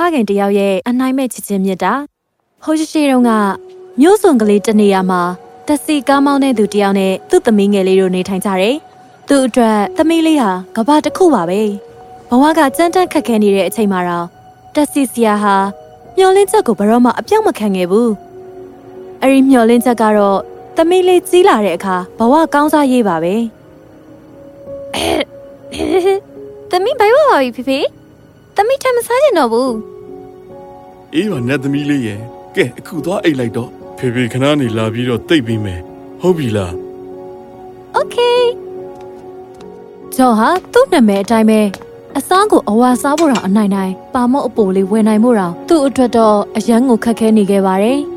ဖခင်တယောက်ရဲ့အနိုင်မဲ့ချစ်ချင်းမြတ်တာဟိုရှိရှိတုန်းကမျိုးစုံကလေးတစ်နေရာမှာတက်စီကားမောင်းတဲ့သူတယောက်နဲ့သူ့သမီးငယ်လေးတို့နေထိုင်ကြတယ်သူ့အတွက်သမီးလေးဟာကဘာတစ်ခုပါပဲဘဝကကြမ်းတမ်းခက်ခဲနေတဲ့အချိန်မှာတော့တက်စီစီယာဟာမျောလင်းချက်ကိုဘယ်တော့မှအပြောင်းမခံခဲ့ဘူးအဲ့ဒီမျောလင်းချက်ကတော့သမီးလေးကြီးလာတဲ့အခါဘဝကောင်းစားရေးပါပဲသမီးဘိုင်ဝပါပြီဖေဖေ သမီးထမစားကျင်တော့ဘူး အေးပါနတ်သမီးလေးရဲ့ကဲအခုသွားအိတ်လိုက်တော့ဖေဖေခဏနေလာပြီးတော့တိတ်ပြီးမယ်ဟုတ်ပြီလား โอเค ဂျော်ဟာသူ့နာမည်အတိုင်းပဲအစားကိုအဝါစားဖို့တော့အနိုင်နိုင်ပါမော့အပိုလေးဝယ်နိုင်ဖို့တော့သူ့အတွက်တော့အရန်ကိုခက်ခဲနေခဲ့ပါတယ်။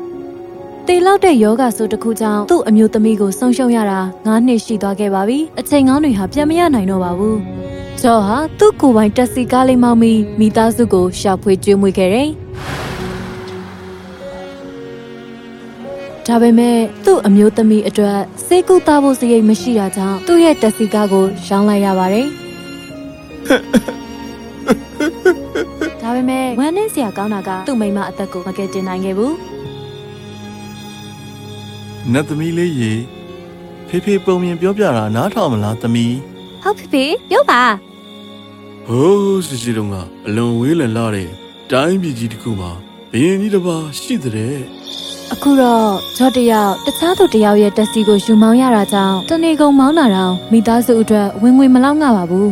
တေလောက်တဲ့ယောဂဆိုတစ်ခုကြောင့်သူ့အမျိုးသမီးကိုဆုံးရှုံးရတာ9နှစ်ရှိသွားခဲ့ပါပြီ။အချိန်ကောင်းတွေဟာပြန်မရနိုင်တော့ပါဘူး။ဂျော်ဟာသူ့ကိုယ်ပိုင်တက်စီကားလေးမောင်းပြီးမိသားစုကိုရှာဖွေကျွေးမွေးခဲ့တယ်။ဒါပေမဲ့သူ့အမျိုးသမီးအတွက်စေကူသားဖို့စရိတ်မရှိတာကြောင့်သူ့ရဲ့တက်စီကားကိုရောင်းလိုက်ရပါတယ်။ဒါပေမဲ့ဝမ်းနည်းစရာကောင်းတာကသူ့မိန်းမအသက်ကိုမကယ်တင်နိုင်ခဲ့ဘူး နတ်သမီးလေးရေဖေဖေပုံမြင်ပြောပြတာနားထောင်မလားသမီးဟုတ်ဖေဖေပြောပါဟိုးရှိရှိတုန်းကအလွန်ဝေးလံလာတဲ့တိုင်းပြည်ကြီးတစ်ခုမှာဘရင်ကြီးတစ်ပါးရှိတဲ့။အခုတော့ဂျော့တယောက်တခြားသူတယောက်ရဲ့တက်စီကိုယူမောင်းရတာကြောင့်တနေကုန်မောင်းတာတော့မိသားစုအတွက်ဝင်ငွေမလောက်ငါပါဘူး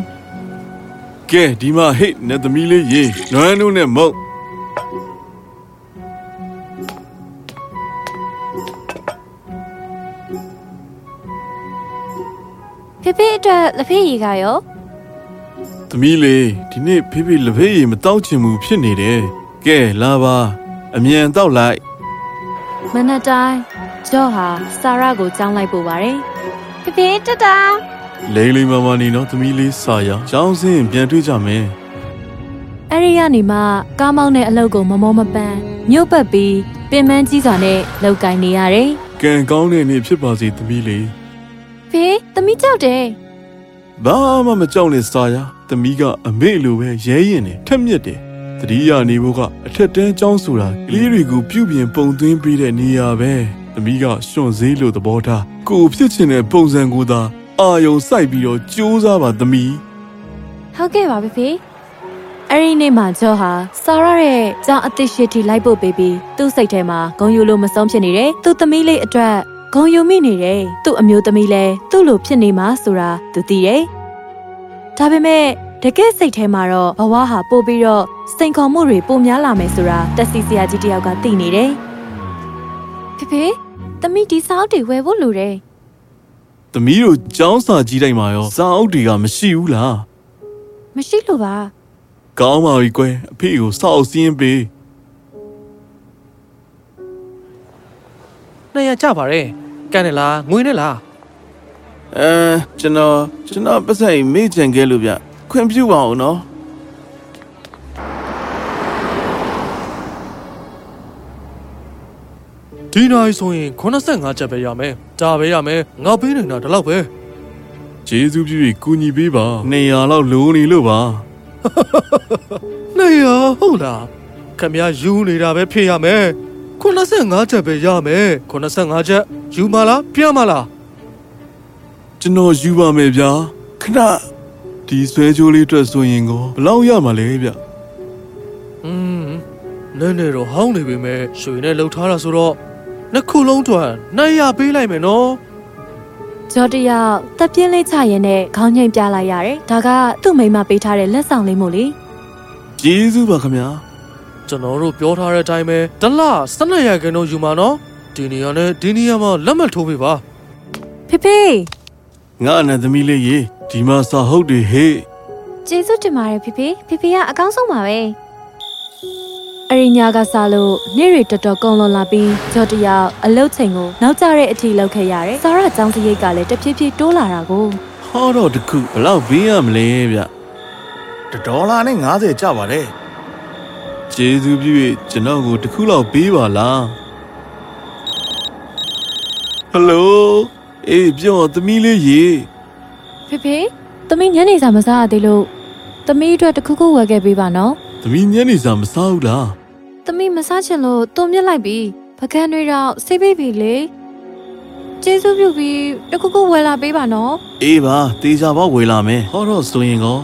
ကဲဒီမှာဟိတ်နတ်သမီးလေးရေနွမ်းနုနဲ့မုတ် ဖေဖေအတွက်လက်ဖေးရည်ကရောသမီးလေးဒီနေ့ဖေဖေလက်ဖေးရေမတောက်ချင်ဘူးဖြစ်နေတယ်ကဲလာပါအမြန်တောက်လိုက်။မနက်တိုင်းဂျော့ဟာဆာရာကိုကြောင်းလိုက်ပို့ပါတယ်ဖေဖေတတာလိမ့်လိမ့်မမနေတော့သမီးလေးစာရကျောင်းစင်းပြန်တွေ့ကြမယ်။အဲဒီကနေမှကားမောင်းတဲ့အလုပ်ကိုမမောမပန်းမြို့ပတ်ပြီးပင်မကြီးစွာနဲ့လောက်ကင်နေရတယ်။ကံကောင်းတဲ့နေ့ဖြစ်ပါစေသမီးလေး ဖေသမီးကြောက်တယ်ဘာမှမကြောက်နဲ့စာရသမီးကအမေလိုပဲရဲရင်တယ်ထက်မြက်တယ်တတိယနေဖို့ကအထက်တန်းကျောင်းဆိုတာကလေးတွေကိုပြုပြင်ပုံသွင်းပေးတဲ့နေရာပဲသမီးကရှင်စည်းလို့သဘောထားကိုယ်ဖြစ်ချင်တဲ့ပုံစံကိုသာအာယုံစိုက်ပြီးတော့ကြိုးစားပါသမီးဟုတ်ကဲ့ပါဖေဖေအဲ့ဒီနေ့မှာဂျော့ဟာဆာရာရဲ့ကြောင်အသစ်ရှိတီလိုက်ပို့ပေးပြီးသူ့စိတ်ထဲမှာဂုံယူလို့မဆုံးဖြစ်နေတယ်။သူ့သမီးလေးအတွက် ဂုံယူမိနေတယ်။သူ့အမျိုးသမီးလည်းသူ့လိုဖြစ်နေမှာဆိုတာသူသိတယ်။ဒါပေမဲ့တကယ်စိတ်ထဲမှာတော့ဘဝဟာပို့ပြီးတော့စိန်ခေါ်မှုတွေပိုများလာမယ်ဆိုတာတက်စီဆရာကြီးတယောက်ကသိနေတယ်ဖေဖေသမီးဒီစောက်တွေဝယ်ဖို့လိုတယ်သမီးတို့ကျောင်းစာကြီးတိုင်းမှာရောစာအုပ်တွေကမရှိဘူးလားမရှိလို့ပါကောင်းပါပြီကွယ်အဖေကိုစာအုပ်စင်းပေးနှစ်ရကြပါတယ် ကန်နေလားငွေနဲ့လားအဲကျွန်တော်ကျွန်တော်ပတ်စံမေ့ကြံခဲ့လို့ဗျခွင့်ပြုပါအောင်နော်ဒီနိုင်ဆိုရင်85ချက်ပဲရမယ်ဒါပဲရမယ်ငါပေးနေတာဒီလောက်ပဲဂျေဇူးပြုပြီးကူညီပေးပါ200လောက်လိုနေလို့ပါနေရဟုတ်လားခမရယူနေတာပဲဖြစ်ရမယ် 85ချက်ပဲရမယ်85ချက်ယူမလားပြန်မလားကျွန်တော်ယူပါမယ်ဗျာခဏဒီဆွဲကြိုးလေးအတွက်ဆိုရင်ကိုဘယ်လောက်ရမှာလဲဗျอืมနည်းနည်းတော့ဟောင်းနေပေမဲ့ရွှေနဲ့လှုပ်ထားတာဆိုတော့နှစ်ခုလုံးတွန်နိုင်ရပေးလိုက်မယ်နော်။ဂျော့တယောက်တက်ပြင်းလေးချရင်နဲ့ခေါင်းငိမ့်ပြလိုက်ရတယ်။ဒါကသူ့မိန်းမပေးထားတဲ့လက်ဆောင်လေးမို့လေဂျေဇူးပါခင်ဗျာ ကျွန်တော်တို့ပြောထားတဲ့အတိုင်းပဲတလ12ရာခိုင်နှုန်းယူမှာနော်ဒီနေရာနဲ့ဒီနေရာမှာလက်မှတ်ထိုးပေးပါ။ဖေဖေငါအနန္သမီးလေးရေဒီမှာစာဟုတ်တွေဟေ့ကျေးဇူးတင်ပါတယ်ဖေဖေဖေဖေကအကောင်းဆုံးပါပဲအရိညာကစားလို့နေ့တွေတော်တော်ကုန်လွန်လာပြီးဂျော့တယောက်အလုတ်ချိန်ကိုနောက်ကျတဲ့အထိလောက်ခဲ့ရတယ်။ဆာရចောင်းစရိတ်ကလည်းတဖြည်းဖြည်းတိုးလာတာကိုဟောတော့တခုဘယ်လောက်ပေးရမလဲဗျဒေါ်လာနဲ့90ကျပါတယ် ဂျေဇူးပြုပြီးကျွန်တော်ကိုတခုလောက်ပေးပါလားဟယ်လိုအေးပြောသမီးလေးရေဖေဖေသမီးညနေစာမစားရသေးလို့သမီးအတွက်တစ်ခုခုဝယ်ခဲ့ပေးပါနော်သမီးညနေစာမစားဘူးလားသမီးမစားချင်လို့တုံမြစ်လိုက်ပြီပကံတွေတော့ဆေးပေးပြီလေကျေးဇူးပြုပြီးတခုခုဝယ်လာပေးပါနော်အေးပါတေချာပေါက်ဝေလာမယ်ဟောတော့ဆိုရင်ကော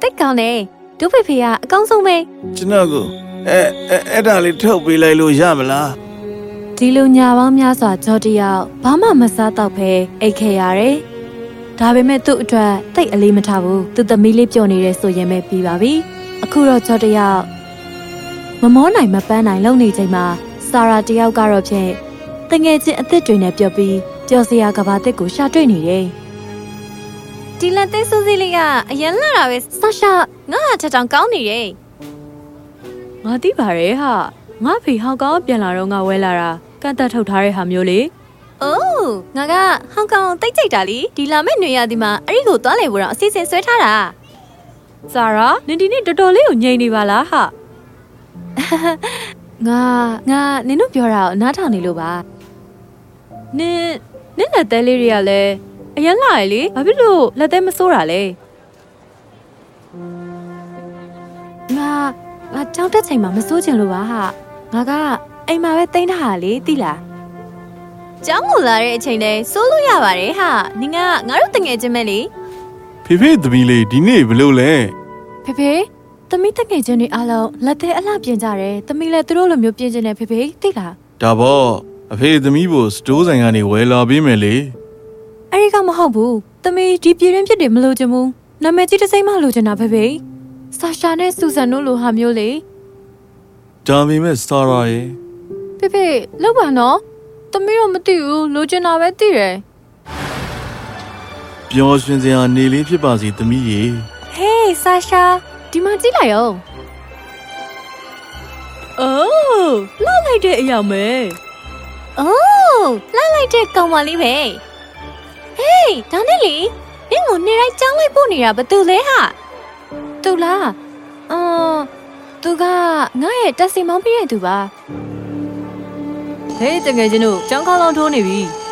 တိတ်ကောင်းတယ် ဒုဖေဖေကအကောင်းဆုံးပဲကျွန်တော်ကအဲအဲအဲ့ဒါလေးထုတ်ပေးလိုက်လို့ရမလားဒီလိုညာပေါင်းများစွာကြောတယောက်ဘာမှမစားတော့ဖဲအိတ်ခဲ့ရတယ်ဒါပေမဲ့သူ့အတွက်တိတ်အလေးမထားဘူးသူသမီးလေးပြောနေတယ်ဆိုရင်ပဲပြီးပါပြီအခုတော့ကြောတယောက်မမောနိုင်မပန်းနိုင်လုံနေချိန်မှာစာရာတယောက်ကတော့ဖြင့်တငယ်ချင်းအစ်စ်တွေနဲ့ပြောပြီးကြော်စရာကဘာတစ်ကိုရှာတွေ့နေတယ် ဒီလက်သေးစူးစီးလေးကအရင်လာတာပဲဆာရှာငါဟာထက်တောင်ကောင်းနေတယ်ငါသိပါရဲ့ဟာငါဖေဟောင်ကောင်ပြန်လာတော့ငါဝဲလာတာကန့်တက်ထုတ်ထားတဲ့ဟာမျိုးလေ။အိုးငါကဟောင်ကောင်တိတ်ကြိတ်တာလीဒီလာမယ့်နေရာဒီမှာအဲ့ဒီကိုသွားလေဖို့တော့အစီအစဉ်ဆွဲထားတာဇာရာနင်ဒီနေ့တော်တော်လေးကိုငြိမ်နေပါလားဟာငါငါနင်တို့ပြောတာကိုနားထောင်နေလို့ပါနင်နင်လက်သေးလေးတွေကလည်း အရင်လာရလေဘာဖြစ်လို့လက်သေးမစိုးတာလဲငါငါကြောက်တဲ့ချိန်မှာမစိုးချင်လို့ပါဟာငါကအိမ်မှာပဲတိန်းထားတာလေသိလား။ကျောင်းကိုလာတဲ့အချိန်လဲစိုးလို့ရပါတယ်ဟာ။နင်ကငါတို့တငယ်ချင်းပဲလေဖေဖေသမီးလေးဒီနေ့ဘယ်လိုလဲဖေဖေသမီးတငယ်ချင်းတွေအားလုံးလက်သေးအလှပြင်ကြတယ်သမီးလည်းသူတို့လိုမျိုးပြင်ကျင်တယ်ဖေဖေသိလားဒါပေါ့အဖေသမီးကိုစတိုးဆိုင်ကနေဝယ်လာပေးမယ်လေ အဲ့ဒီကမဟုတ်ဘူး။သမီးဒီပြည်ရင်းဖြစ်တယ်မလို့ချင်ဘူး။နာမည်ကြီးတစ်စိမ့်မှလိုချင်တာဖေဖေ။ဆာရှာနဲ့ဆူဇန်တို့လိုဟာမျိုးလေဒါပေမဲ့စတာရာရဲ့။ဖေဖေလောက်ပါနော်။သမီးတော့မသိဘူးလိုချင်တာပဲသိတယ်ပျော်ရွှင်စရာနေလေးဖြစ်ပါစေသမီးရေ။ဟေးဆာရှာဒီမှာကြည့်လိုက်အောင်။အိုးလောက်လိုက်တဲ့အရာမဲ။အိုးလှလိုက်တဲ့ကောင်မလေးပဲ။ ဟေးဒါနဲ့လေနင့်ကိုနေတိုင်းကျောင်းလိုက်ပို့နေတာဘာတူလဲဟာ။သူလား။အော်သူကငါ့ရဲ့တက်စီမောင်းပြည့်တဲ့သူပါ။ဟေးတကယ်ချင်းတို့ចောင်းကောင်းလောင်းထိုးနေပြီ။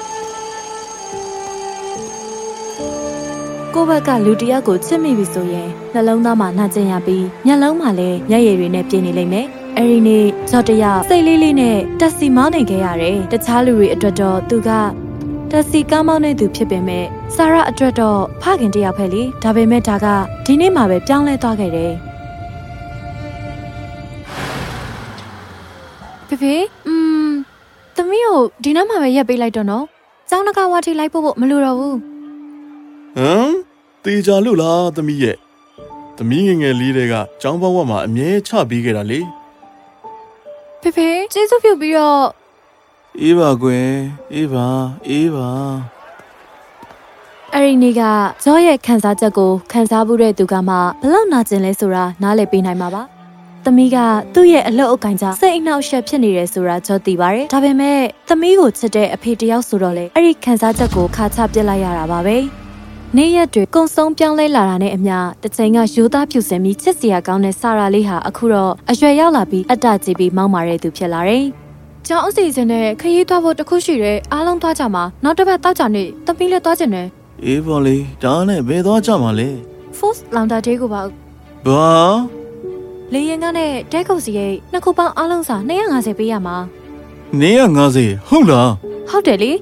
ကိုယ့်ဘက်ကလူတစ်ယောက်ကိုချစ်မိပြီဆိုရင်နှလုံးသားမှာနှကျင်ရပြီးမျက်လုံးမှာလည်းမျက်ရည်တွေနဲ့ပြည့်နေလိမ့်မယ်။အဲဒီနေ့ဇော်တရစိတ်လေးလေးနဲ့တက်စီမောင်းနေခဲ့ရတယ်။တခြားလူတွေအတွက်တော့သူက တက်စီကားမောင်းနေသူဖြစ်ပေမဲ့ဆာရာအတွက်တော့ဖခင်တစ်ယောက်ပဲလေ။ဒါပေမဲ့ဒါကဒီနေ့မှပဲပြောင်းလဲသွားခဲ့တယ်။ဖေဖေอืมသမီးကိုဒီနောက်မှပဲရက်ပေးလိုက်တော့နော်။ကျောင်းတကာဝါတီလိုက်ဖို့ဖို့မလိုတော့ဘူး ဟမ်တေချာလို့လားသမီးရဲ့သမီးငယ်ငယ်လေးတွေကចောင်းဘဝမှာအမြဲချပေးခဲ့တာလေ ။ဖေဖေကျေးဇူးပြုပြီးတော့ အေးပါကွယ်အေးပါအေးပါအဲ့ဒီနေ့ကဇောရဲ့ခံစားချက်ကိုခံစားမှုတဲ့သူကမှဘလောက်နာကျင်လဲဆိုတာနားလည်ပေးနိုင်မှာပါ။သမီးကသူ့ရဲ့အလုတ်အကင်ကြောင့်စိတ်အနှောက်အယှက်ဖြစ်နေတယ်ဆိုတာကြောသိပါတယ်။ဒါပေမဲ့သမီးကိုချစ်တဲ့အဖေတယောက်ဆိုတော့လေအဲ့ဒီခံစားချက်ကိုခါချပစ်လိုက်ရတာပါပဲ။နေ့ရက်တွေကုံဆုံးပြောင်းလဲလာတာနဲ့အမျှတစ်ချိန်ကရိုးသားဖြူစင်ပြီးချစ်စရာကောင်းတဲ့ဆာရာလေးဟာအခုတော့အရွယ်ရောက်လာပြီးအတ္တကြီးပြီးမောင်းမာတဲ့သူဖြစ်လာတယ်။ ကျောင်းအစီအစဉ်နဲ့ခရီးသွားဖို့တခုရှိတယ်အားလုံးသွားကြမှာနောက်တစ်ပတ်တောက်ကြနေသမီးလည်းသွားကြတယ်အေးပေါ်လေးဒါနဲ့ဘယ်သွားကြမှာလဲ Force Launcher တေးကိုပါဘာလေရင်ကနဲ့တဲကုတ်စီရဲ့နှစ်ခုပေါင်းအလုံးစာ250ပေးရမှာနေရ90ဟုတ်လားဟုတ်တယ်လေ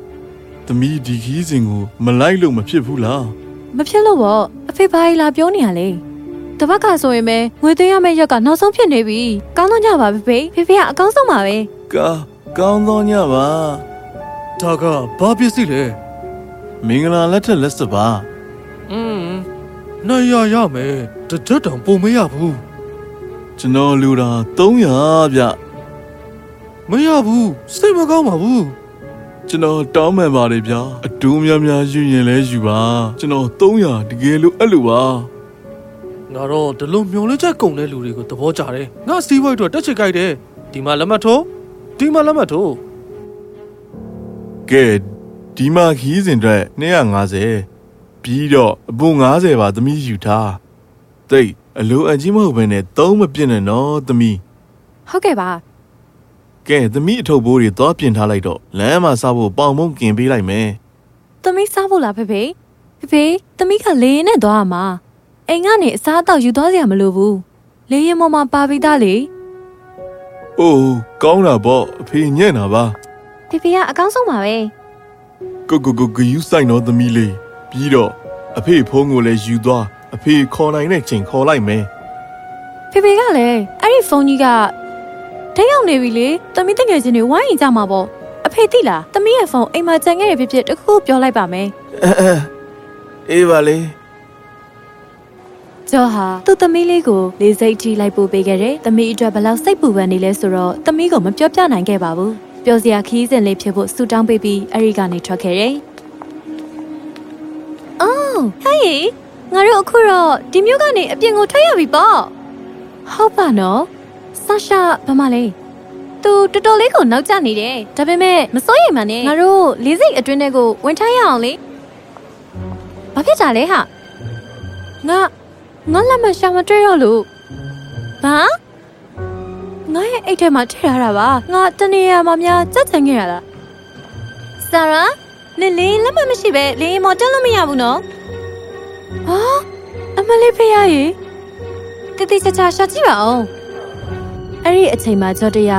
သမီးဒီခီးစဉ်ကိုမလိုက်လို့မဖြစ်ဘူးလားမဖြစ်လို့ပေါ့အဖေဘာကြီးလာပြောနေရလဲတပတ်ကဆိုရင်ပဲငွေသွင်းရမယ့်ရက်ကနောက်ဆုံးဖြစ်နေပြီကောင်းတော့ကြပါဖေဖေဖေဖေကအကောင်းဆုံးပါပဲ ကာကောင်းသောညပါဒါကဘာပစ္စည်းလဲမင်္ဂလာလက်ထက်လက်စပါอืมနိုင်ရရမယ်တဒတ်တောင်ပုံမရဘူးကျွန်တော်လူတာ300ဗျမရဘူးစိတ်မကောင်းပါဘူးကျွန်တော်တောင်းပန်ပါတယ်ဗျာအတူများများယူရင်လဲယူပါကျွန်တော်300တကယ်လို့အဲ့လိုပါငါတော့ဒီလိုမျောလဲချက်ကုန်တဲ့လူတွေကိုသဘောကျတယ်ငါစီးပွားရေးအတွက်တက်ချစ်ကြိုက်တယ်ဒီမှာလက်မှတ်ထိုး ဒီမှာလက်မှတ်ထိုးကဲဒီမှာခီးစဉ်အတွက်250ပြီးတော့အပူ90ပါသမီးယူထားတိတ်အလိုအကြီးမဟုတ်ဘဲနဲ့သုံးမပြည့်နဲ့နော်သမီးဟုတ်ကဲ့ပါကဲသမီးအထုပ်ဘိုးတွေသွားပြင်ထားလိုက်တော့လမ်းမှာစားဖို့ပေါင်မုံกินပေးလိုက်မယ်သမီးစားဖို့လားဖေဖေဖေဖေသမီးကလေရင်နဲ့သွားရမှာအိမ်ကနေအစားအသောက်ယူသွားစရာမလိုဘူးလေရင်ပေါ်မှာပါပြီးသားလေ။ အိုးကောင်းတာပေါ့အဖေညံ့တာပါဖေဖေကအကောင်းဆုံးပါပဲ။ကိုကိုကိုဂယူးဆိုင်တော့သမီးလေးပြီးတော့အဖေဖုန်းကိုလည်းယူသွားအဖေခေါ်နိုင်တဲ့ချိန်ခေါ်လိုက်မယ်ဖေဖေကလည်းအဲ့ဒီဖုန်းကြီးကဒိတ်ရောက်နေပြီလေသမီးတငယ်ချင်းတွေဝိုင်းရင်ကြမှာပေါ့အဖေသိလားသမီးရဲ့ဖုန်းအိမ်မှာကြံခဲ့ရဖြစ်ဖြစ်တခုခုပြောလိုက်ပါမယ်အဲအဲအေးပါလေ ကျော်ဟာသူ့သမီးလေးကိုလေးစိတ်ထိလိုက်ပို့ပေးခဲ့တယ်။သမီးအတွက်ဘယ်လောက်စိတ်ပူပန်နေလဲဆိုတော့သမီးကိုမပြောပြနိုင်ခဲ့ပါဘူး။ပျော်စရာခီးစဉ်လေးဖြစ်ဖို့ဆူတောင်းပေးပြီးအဲ့ဒီကနေထွက်ခဲ့တယ်။အော်ဟဲ့ငါတို့အခုတော့ဒီမျိုးကနေအပြင်ကိုထွက်ရပြီပေါ့။ဟုတ်ပါနော်။ဆာရှာဘာမလဲ။ तू တော်တော်လေးကိုနောက်ကျနေတယ်။ဒါပေမဲ့မစိုးရိမ်ပါနဲ့။ငါတို့လေးစိတ်အတွင်းထဲကိုဝင်ထားရအောင်လေ။ဘာဖြစ်တာလဲဟာ။ငါ ငါလက်မရှာမတွေ့တော့လို့။ဘာငါရဲ့အိတ်ထဲမှာထည့်ထားတာပါ။ငါတနေရာမှာများကြက်ချင်ခဲ့ရတာဆာရာနေလေးလက်မမရှိပဲလေရင်မော်တက်လို့မရဘူးနော်။ဟာအမလေးဖေးရရေ။တတိချာချာရှာကြည့်ပါအောင်အဲ့ဒီအချိန်မှာကျော်တရ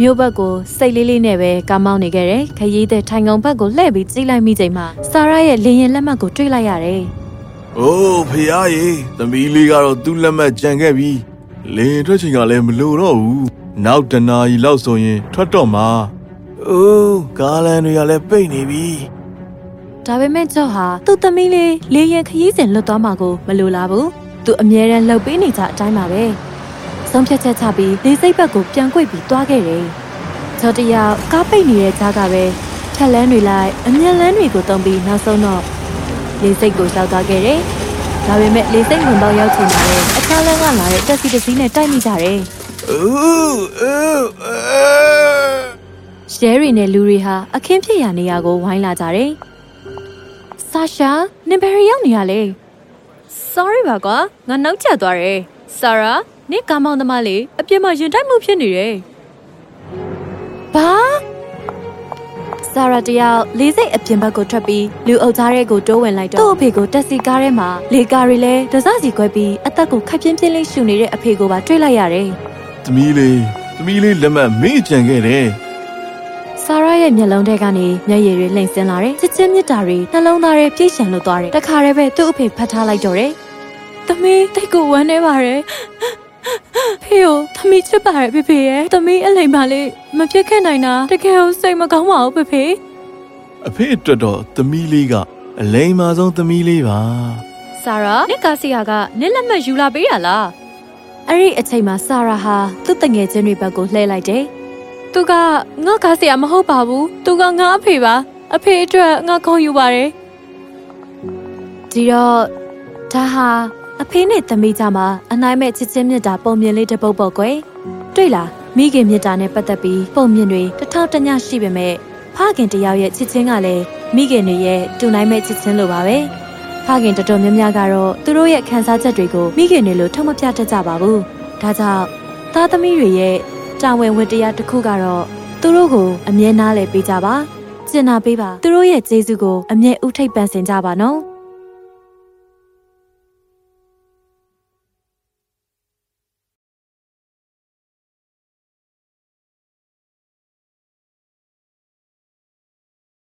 မြို့ဘက်ကိုစိတ်လေးလေးနဲ့ပဲကားမောင်းနေခဲ့တယ်။ခရီးတဲ့ထိုင်ကုန်ဘက်ကိုလှည့်ပြီးကြည့်လိုက်မိချိန်မှာဆာရာရဲ့လင်ရင်လက်မှတ်ကိုတွေ့လိုက်ရတယ်။။ အိုးဖေအားရေသမီးလေးကတော့သူ့လက်မှတ်ကြံခဲ့ပြီ။လင်းထွက်ချိန်ကလည်းမလိုတော့ဘူး။နောက်တနာရီလောက်ဆိုရင်ထွက်တော့မှာအိုးကားလန်တွေကလည်းပိတ်နေပြီဒါပေမဲ့ကျော်ဟာသူ့သမီးလေးလေရင်ခရီးစဉ်လွတ်သွားမှာကိုမလိုလားဘူးသူအမြဲတမ်းလှုပ်ပေးနေကြအတိုင်းပါပဲဆုံးဖြတ်ချက်ချပြီးလေစိတ်ဘက်ကိုပြန်ကွေ့ပြီးသွားခဲ့တယ်ကျော်တယောက်ကားပိတ်နေတဲ့ကြားကပဲထက်လန်းတွေလိုက်အမြက်လန်းတွေကိုတုံးပြီးနောက်ဆုံးတော့ လေစိတ်ကိုရောက်သွားခဲ့တယ်ဒါပေမဲ့လေစိတ်ဝင်တော့ရောက်ချိန်မှာလေအခြားလမ်းကလာတဲ့တက်စီတစ်စီးနဲ့တိုက်မိကြတယ်အိုးအိုးအဲရဲတွေနဲ့လူတွေဟာအခင်းဖြစ်ရာနေရာကိုဝိုင်းလာကြတယ်ဆာရှာနင်ဘယ်ရောက်နေရလဲ sorry ပါကွာငါနောက်ကျသွားတယ်ဆာရာနင်ကားမောင်သမားလေးအပြင်မှာရင်တိုက်မှုဖြစ်နေတယ်ဘာ ဆာရာတယောက်လေးစိတ်အပြင်ဘက်ကိုထွက်ပြီးလူအုပ်သားတဲ့ကိုတိုးဝင်လိုက်တော့သူ့အဖေကိုတက်စီကားထဲမှာလေကားတွေလဲဒဇစီခွဲပြီးအသက်ကိုခက်ပြင်းပြင်းလေးရှူနေတဲ့အဖေကိုပါတွေ့လိုက်ရတယ်။သမီးလေးသမီးလေးလက်မှတ်မေ့ကြံခဲ့တယ်ဆာရာရဲ့မျက်လုံးထဲကနေမျက်ရည်တွေလှိမ့်ဆင်းလာတယ်။ချစ်ချင်းမြတ်တာတွေနှလုံးသားတွေပြည့်ရှံလို့သွားတယ်။တခါတည်းပဲသူ့အဖေဖတ်ထားလိုက်တော့တယ်။သမီးတိတ်ကိုဝမ်းနေပါတယ်။ ဖေကိုသမီးချစ်ပါတယ်ဖေဖေရဲ့။သမီးအလိမ်ပါလေးမပြစ်ခဲ့နိုင်တာတကယ်ကိုစိတ်မကောင်းပါဘူးဖေဖေ။အဖေအတွက်တော့သမီးလေးကအလိမ်မာဆုံးသမီးလေးပါ။ဆာရာနစ်ကာစီယာကနစ်လက်မှတ်ယူလာပေးရလား။အဲ့ဒီအချိန်မှာဆာရာဟာသူ့တငယ်ချင်းတွေဘက်ကိုလှည့်လိုက်တယ်။သူကငါကာစီယာမဟုတ်ပါဘူး။သူကငါအဖေပါ။အဖေအတွက်ငါခေါ်ယူပါတယ်။ဒီတော့ဒါဟာ အဖေနဲ့သမီးကြမှာအနိုင်မဲ့ချစ်ချင်းမြတ်တာပုံမြင်လေးတစ်ပုတ်ပေါ့ကွယ်တွေ့လားမိခင်မြတ်တာနဲ့ပတ်သက်ပြီးပုံမြင်တွေတစ်ထောက်တစ်ညရှိပေမဲ့ဖခင်တယောက်ရဲ့ချစ်ချင်းကလည်းမိခင်တွေရဲ့တူနိုင်မဲ့ချစ်ချင်းလိုပါပဲဖခင်တော်တော်များများကတော့သူတို့ရဲ့ခံစားချက်တွေကိုမိခင်တွေလိုထုံမပြတတ်ကြပါဘူးဒါကြောင့်သားသမီးတွေရဲ့တာဝန်ဝတ္တရားတစ်ခုကတော့သူတို့ကိုအမြဲနားလည်ပေးကြပါကျင်နာပေးပါသူတို့ရဲ့ကျေးဇူးကိုအမြဲဥထိတ်ပန်ဆင်ကြပါနော်